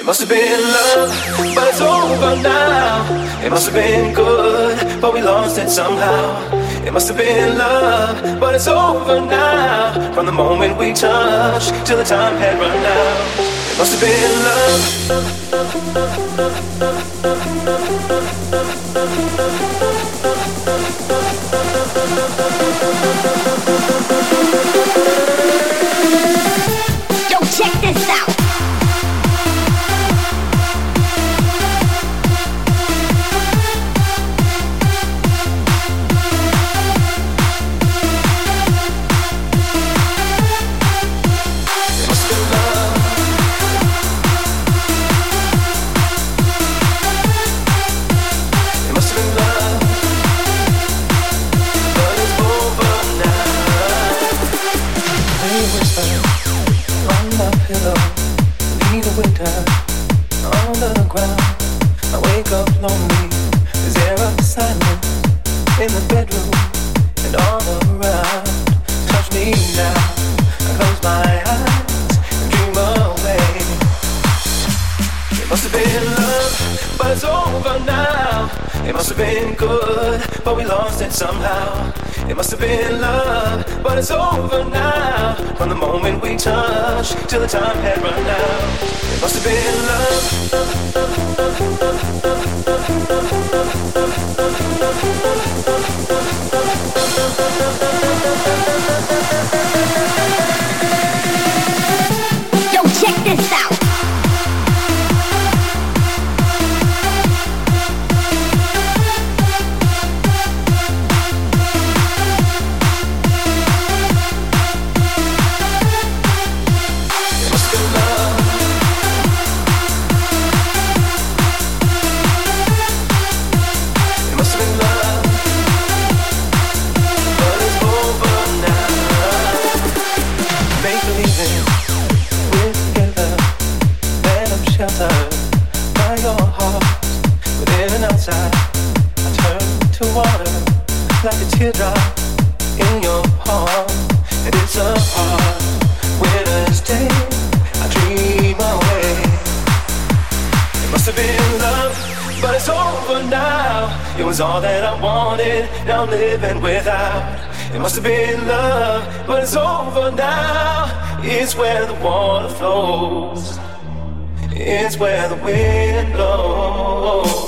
It must have been love, but it's over now. It must have been good, but we lost it somehow. It must have been love, but it's over now. From the moment we touched till the time had run out. It must have been love. Have been love, but it's over now. From the moment we touched till the time had run out. It must have been love. It must have been love, but it's over now. It's where the water flows, it's where the wind blows.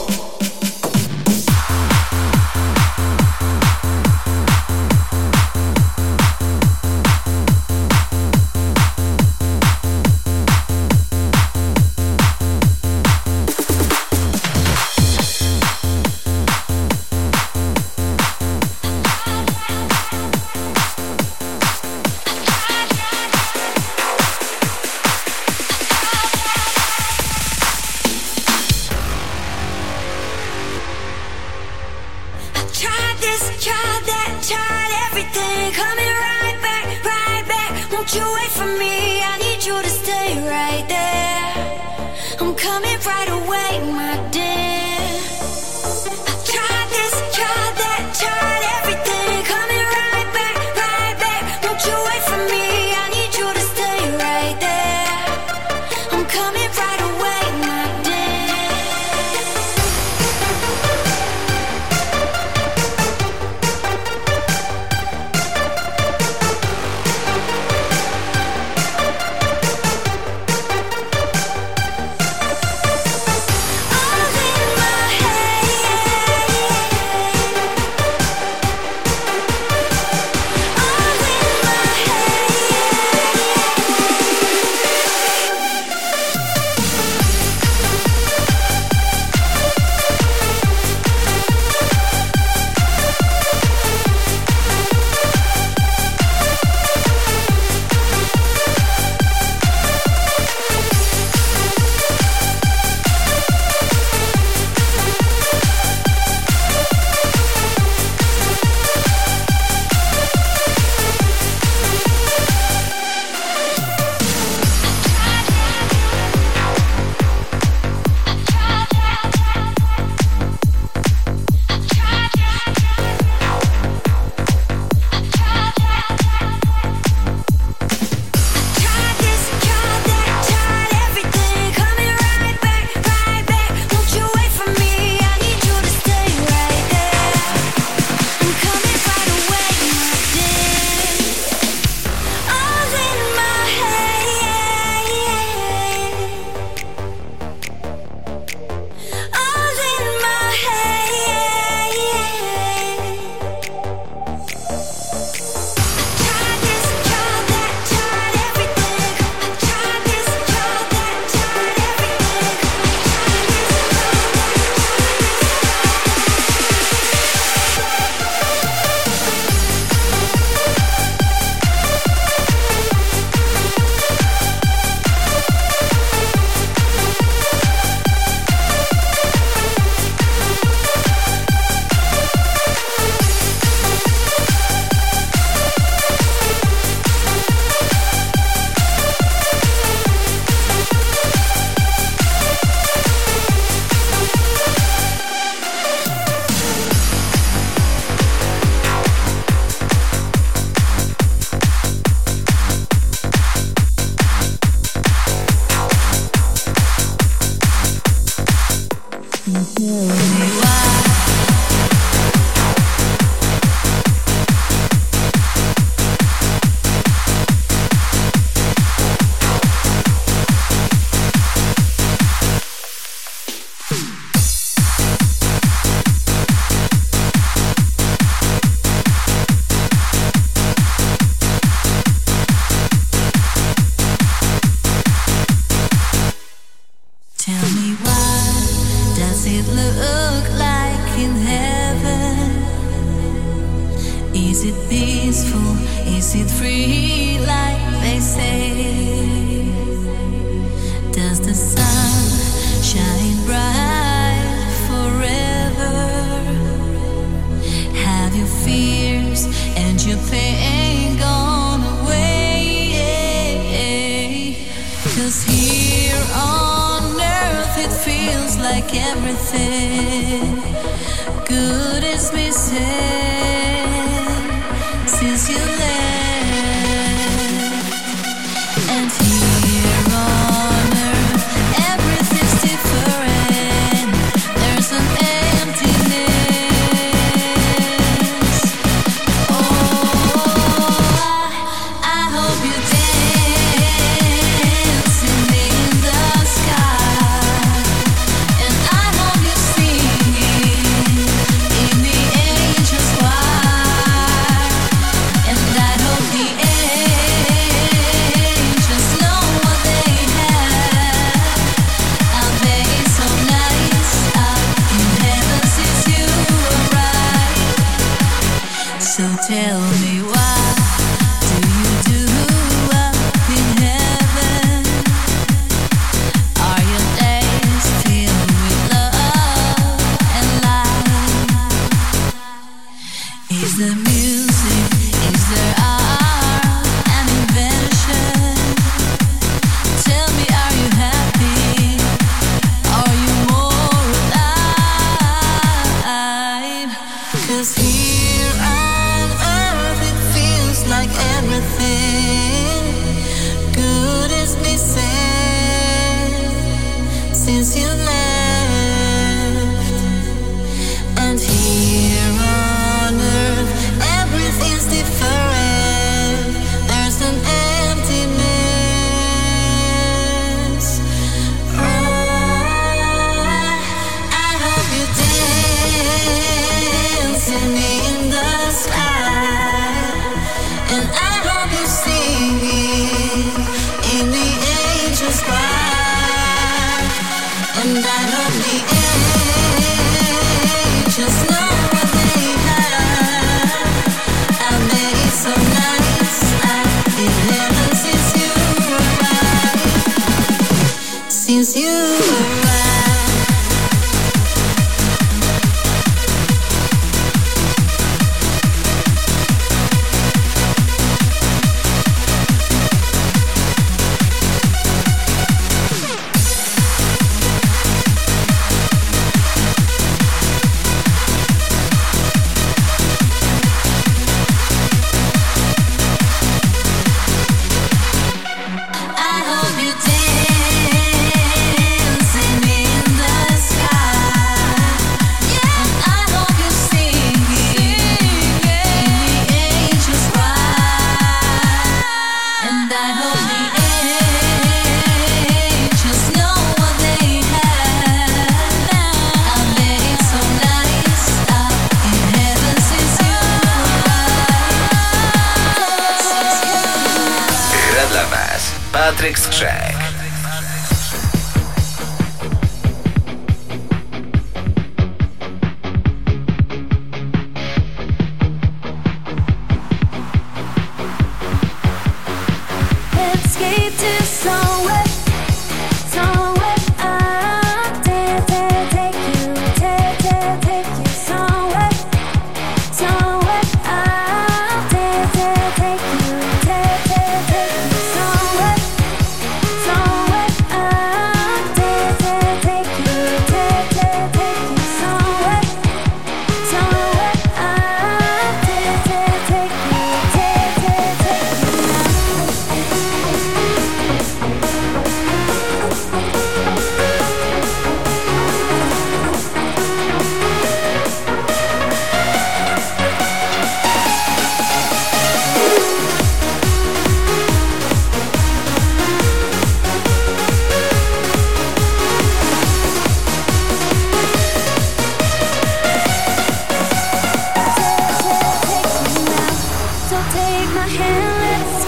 take my hand, let's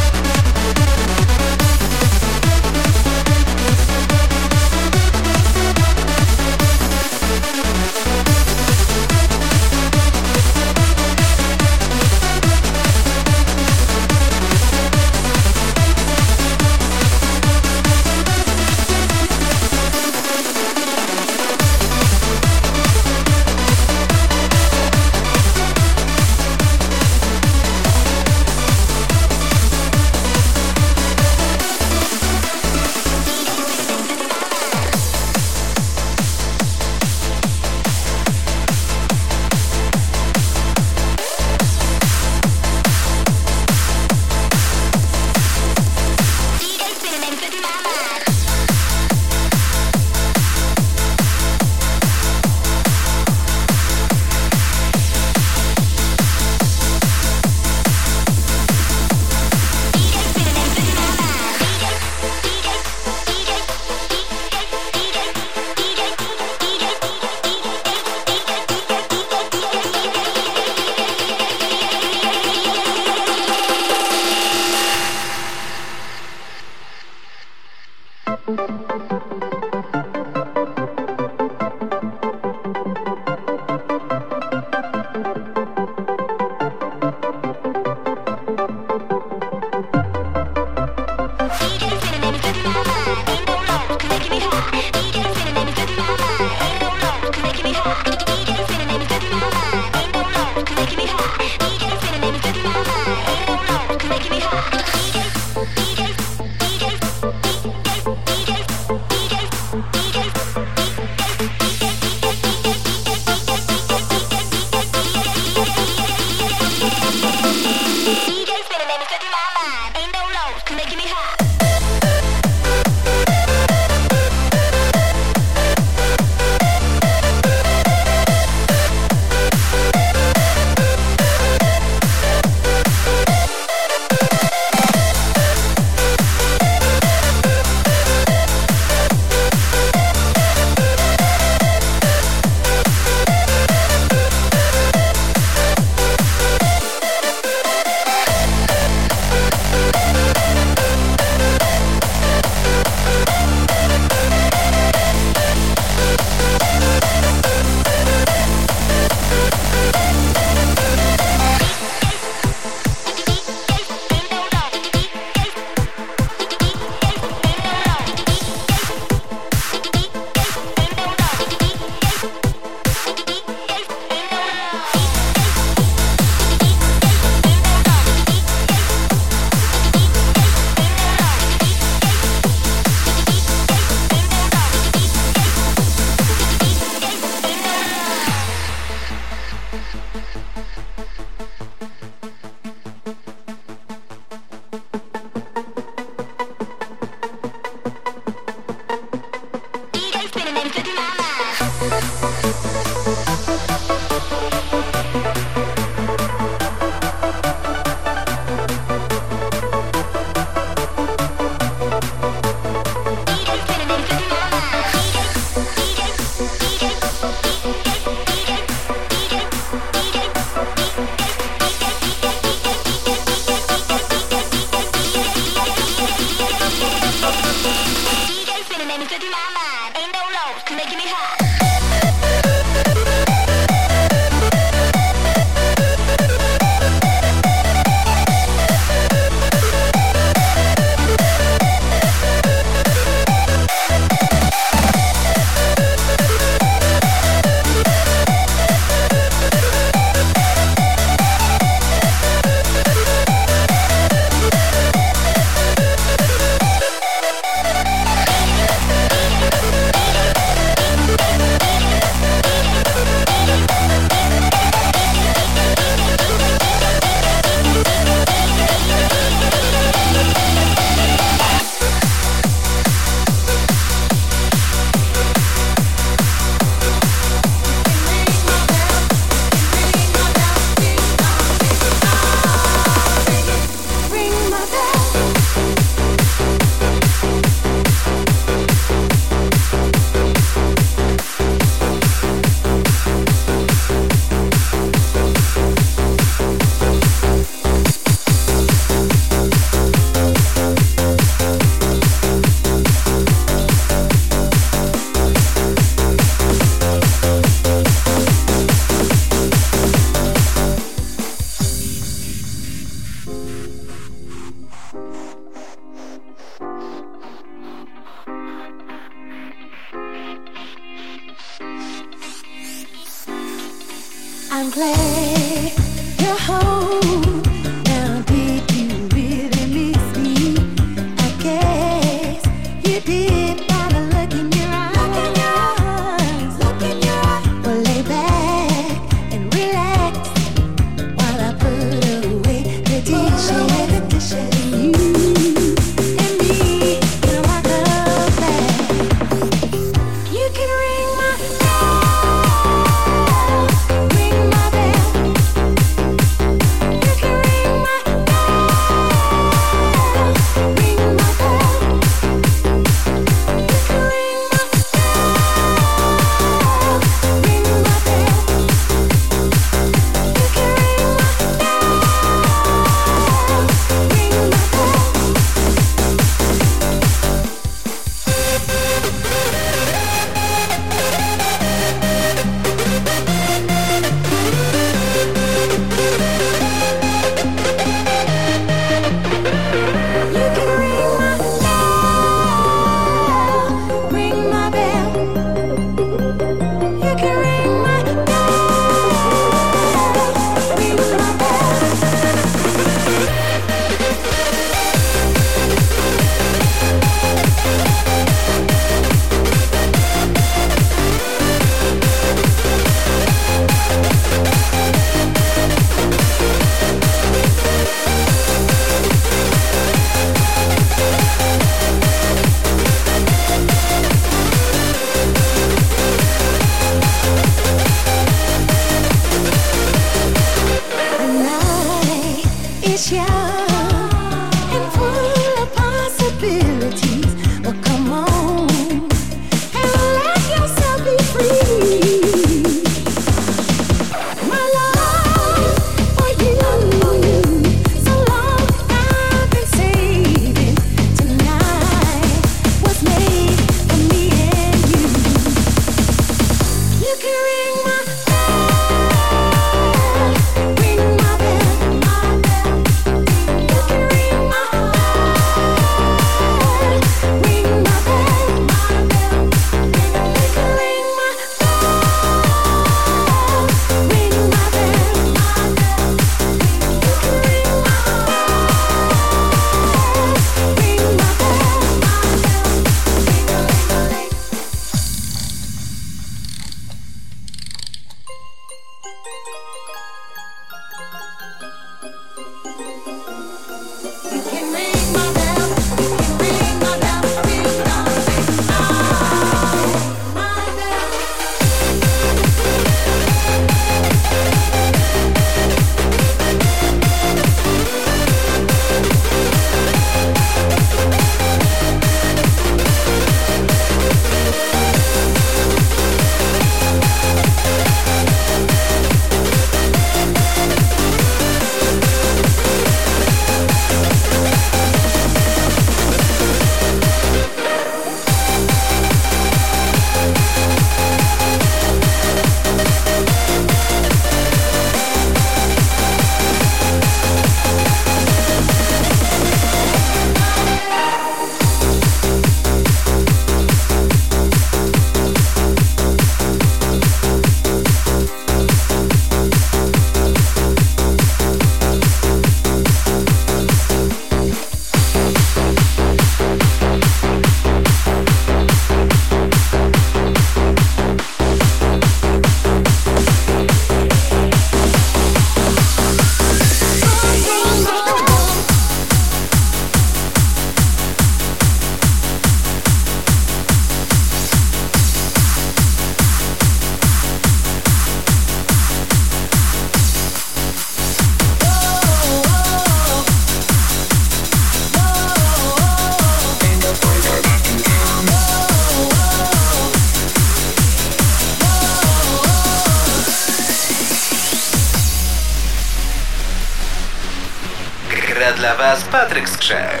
Patryk Skrzek.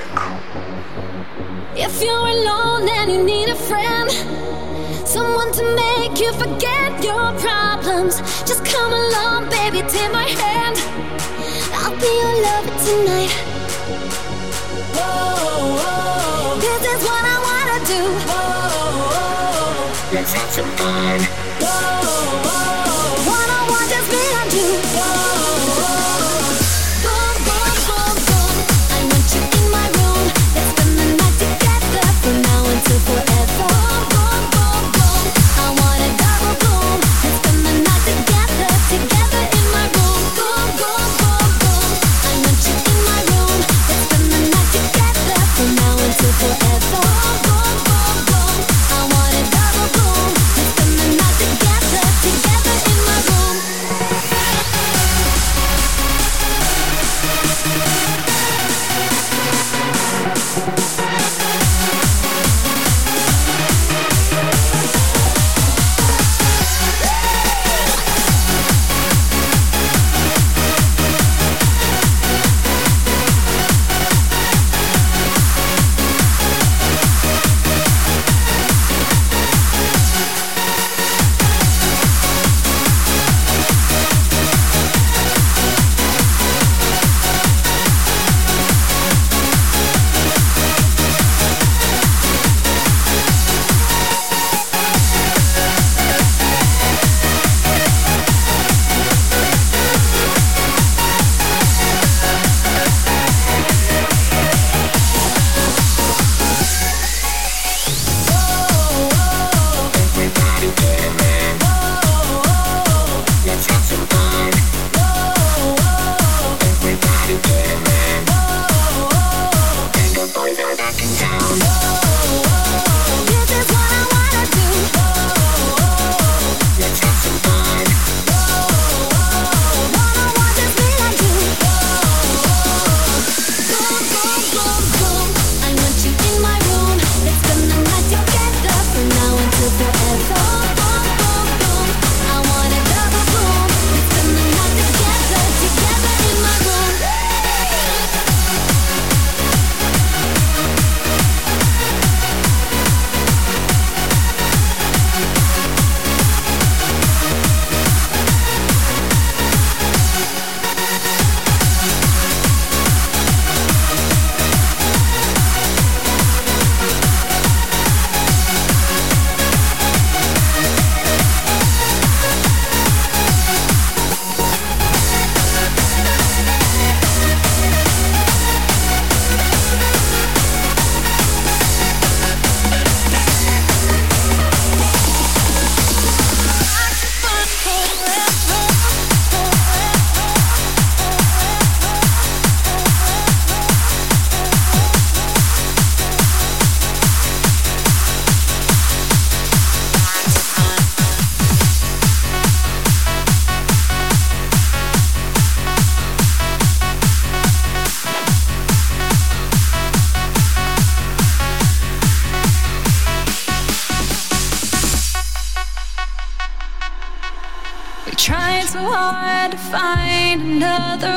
If you're alone and you need a friend, someone to make you forget your problems, just come along, baby, take my hand. I'll be your lover tonight. Whoa, whoa. This is what I wanna do. Whoa, Let's have some fun. What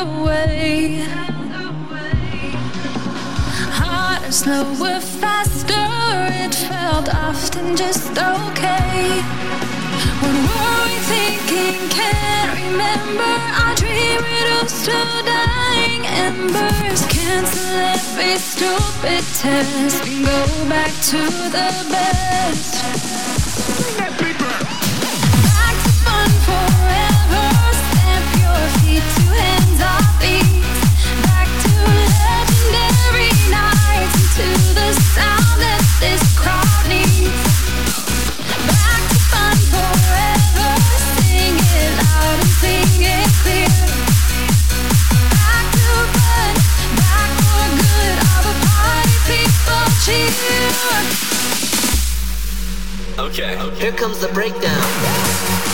away. Harder, slower, faster, it felt often just okay. What were we thinking? Can't remember. Our dream riddles to dying embers. Cancel every stupid test go back to the best. Okay. okay. Here comes the breakdown.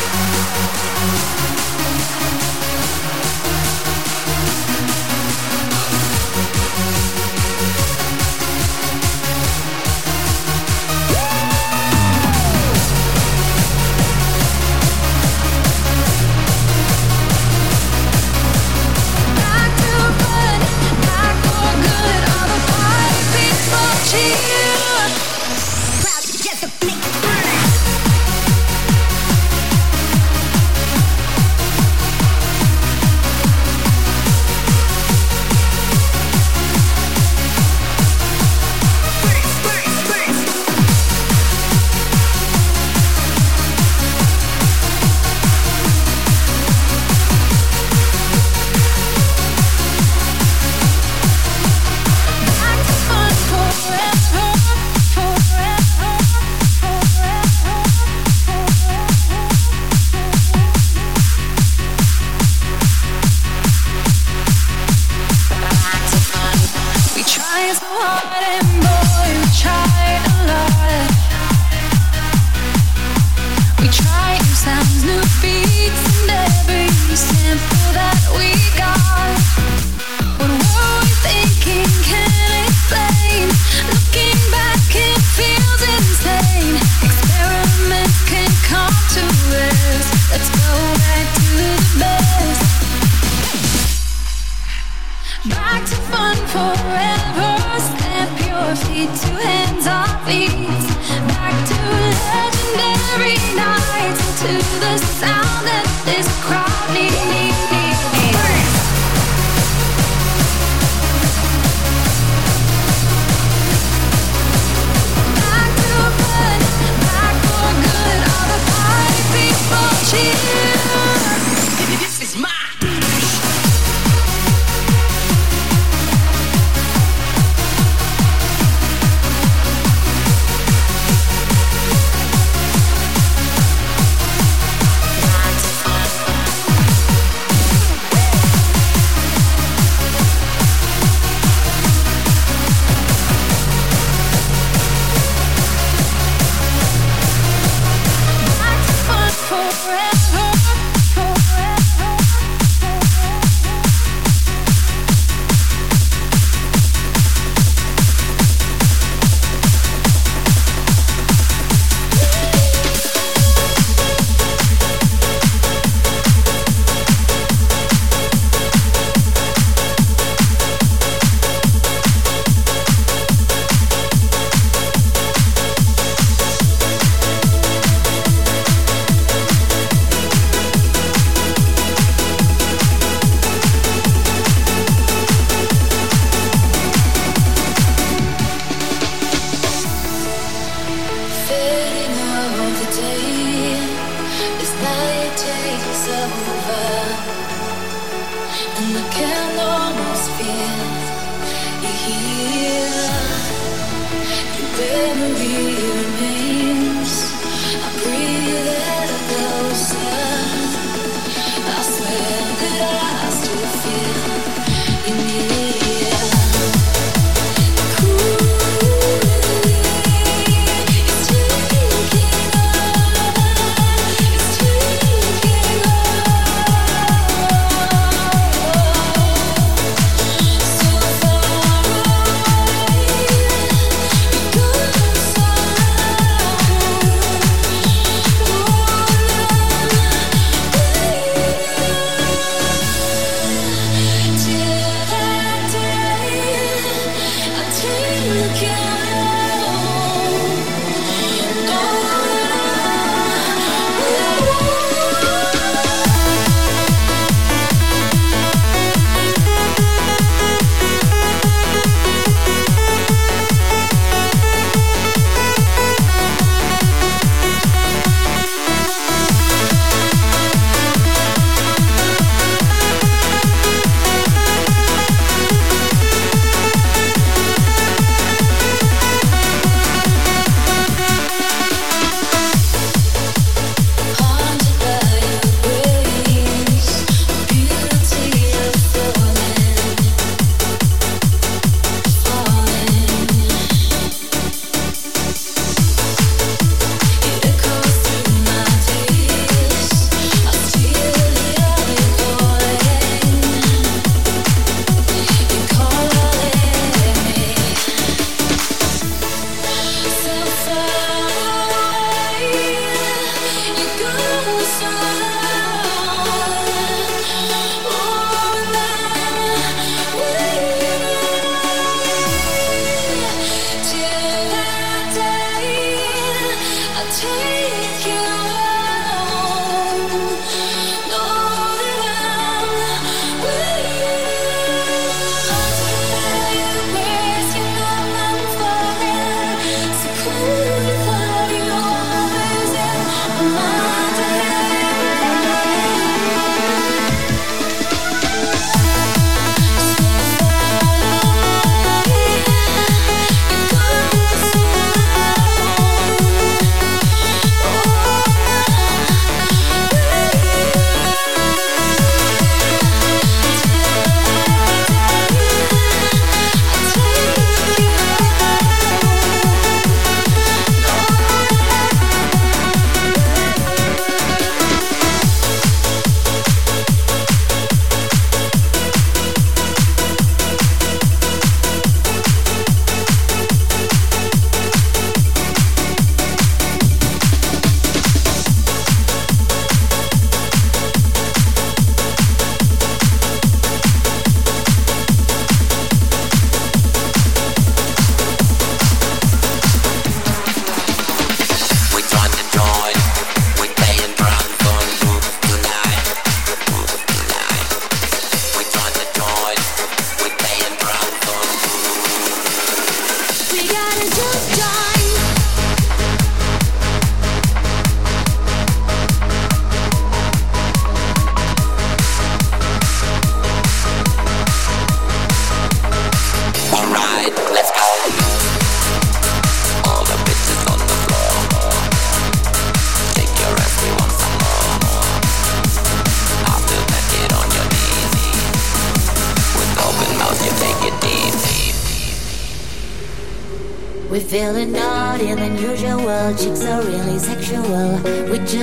on forever. Stamp your feet to hands on feet. Back to legendary nights, to the sound that this crowd needs.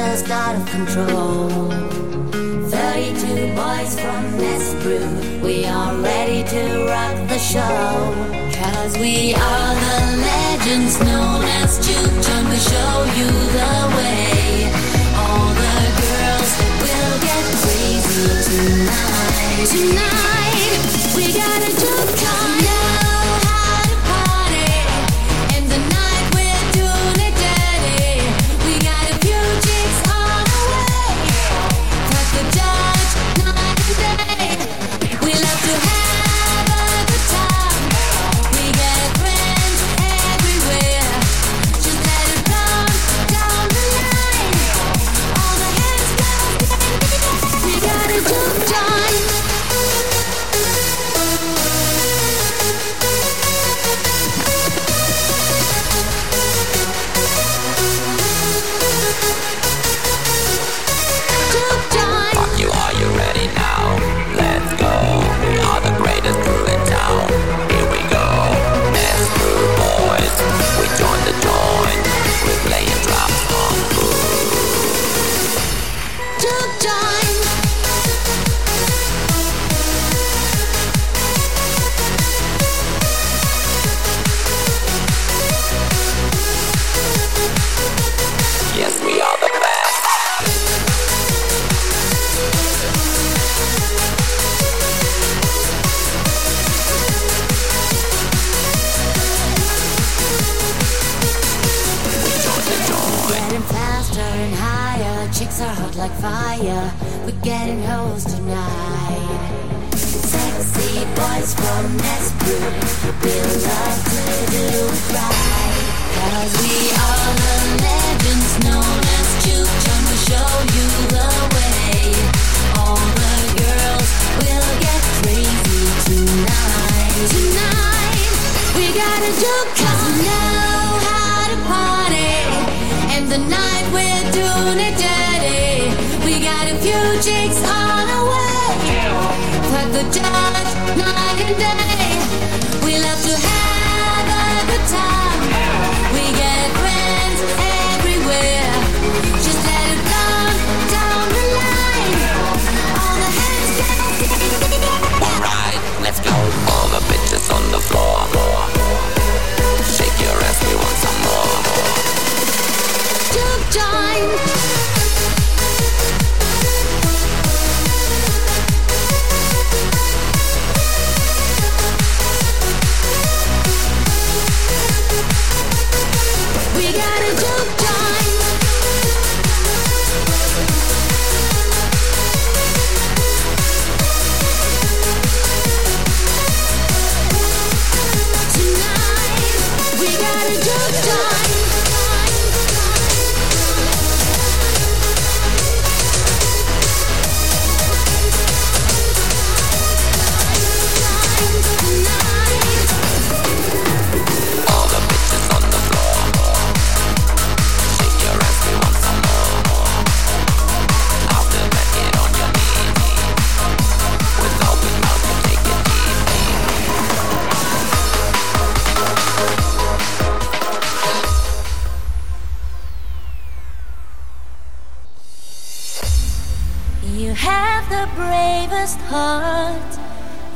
Just out of control.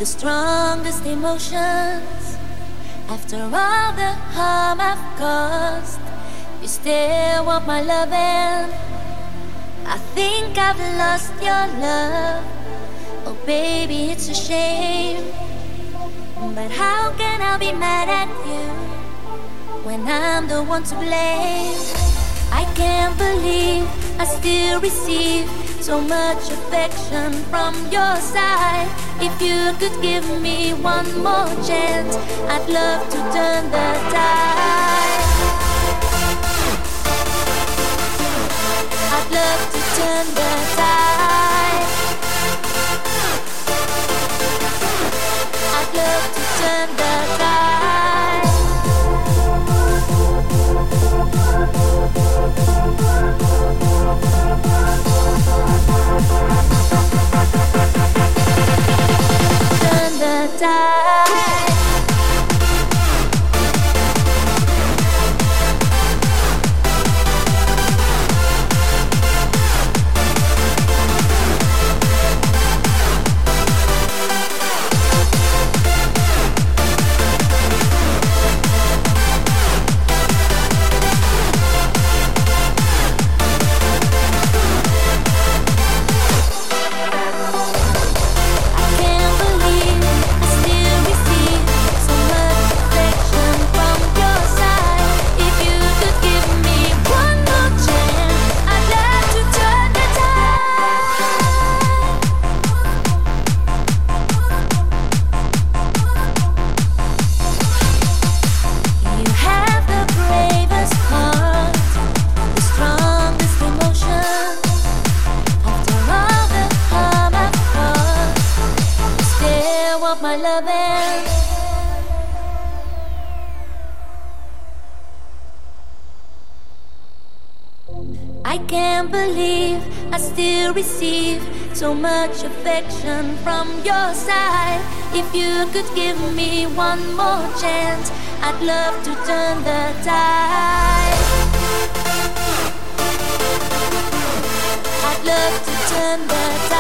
the strongest emotions. After all the harm I've caused, you still want my loving. I think I've lost your love. Oh, baby, it's a shame. But how can I be mad at you when I'm the one to blame? I can't believe I still receive so much affection from your side. If you could give me one more chance, I'd love to turn the tide. I'd love to turn the tide. I'd love to turn the tide. could give me one more chance, I'd love to turn the tide. I'd love to turn the tide.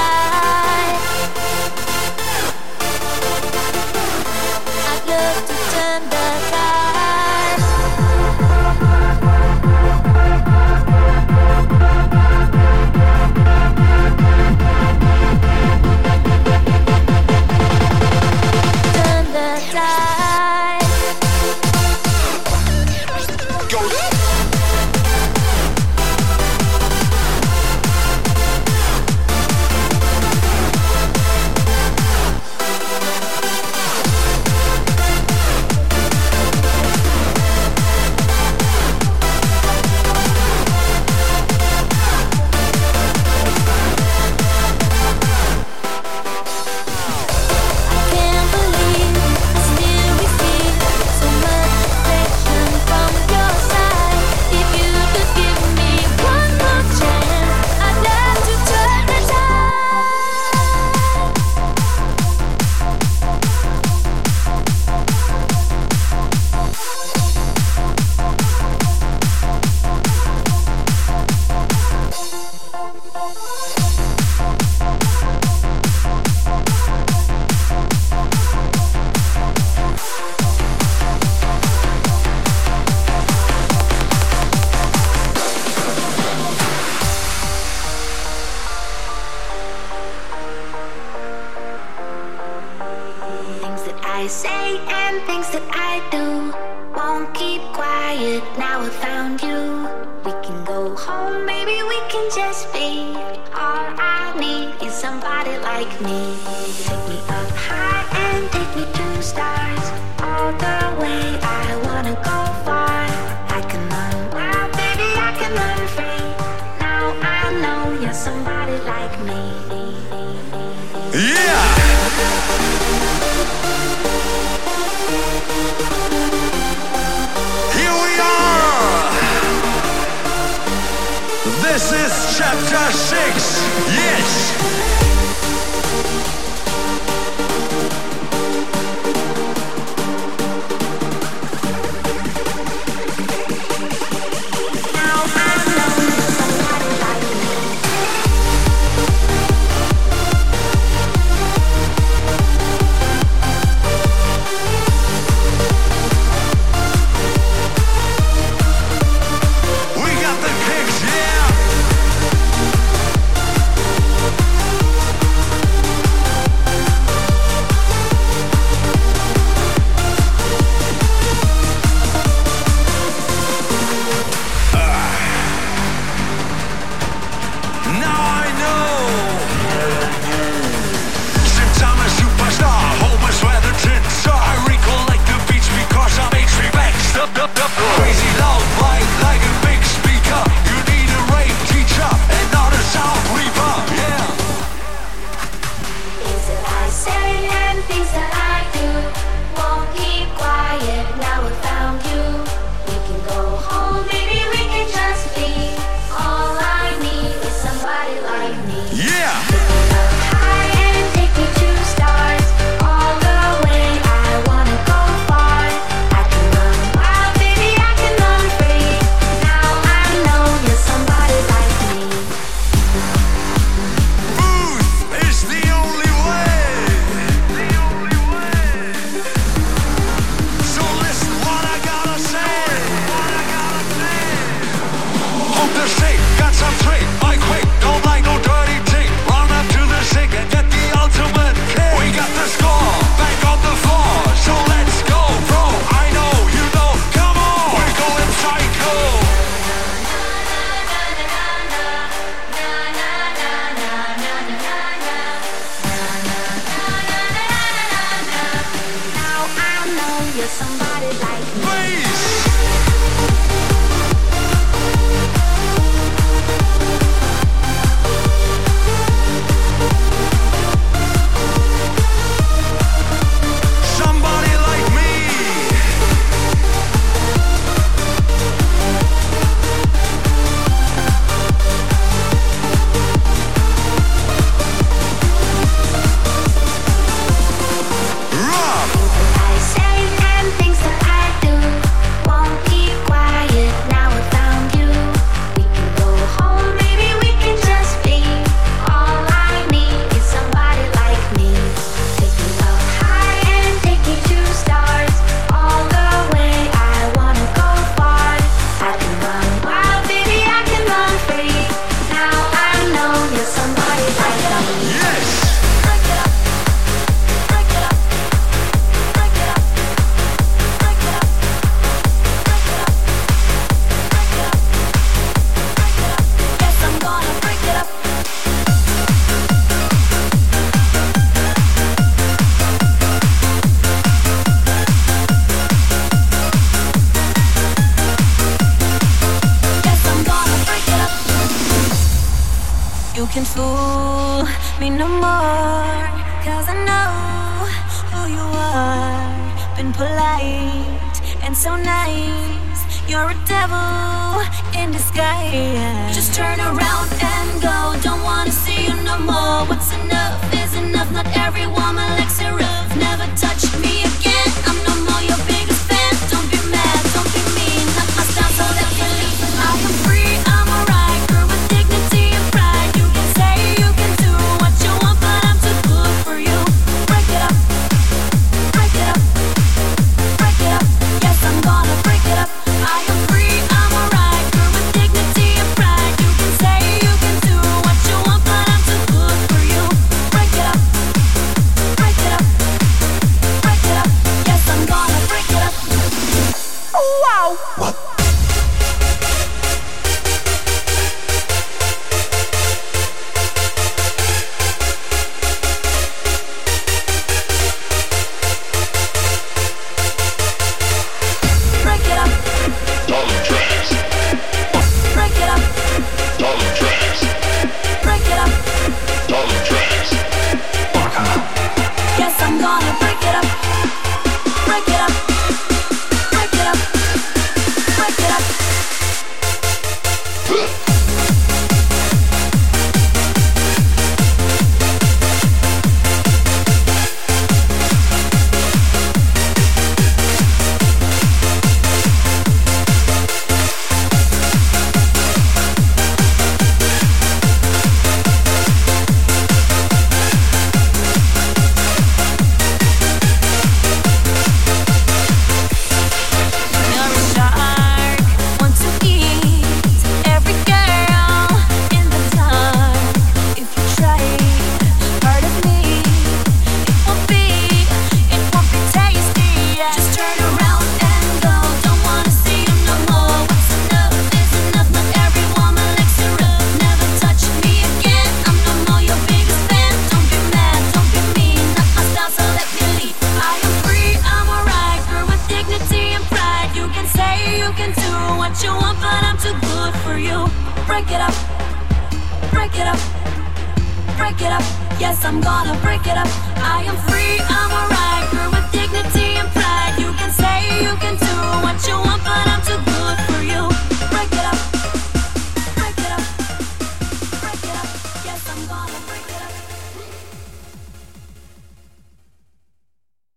Wow.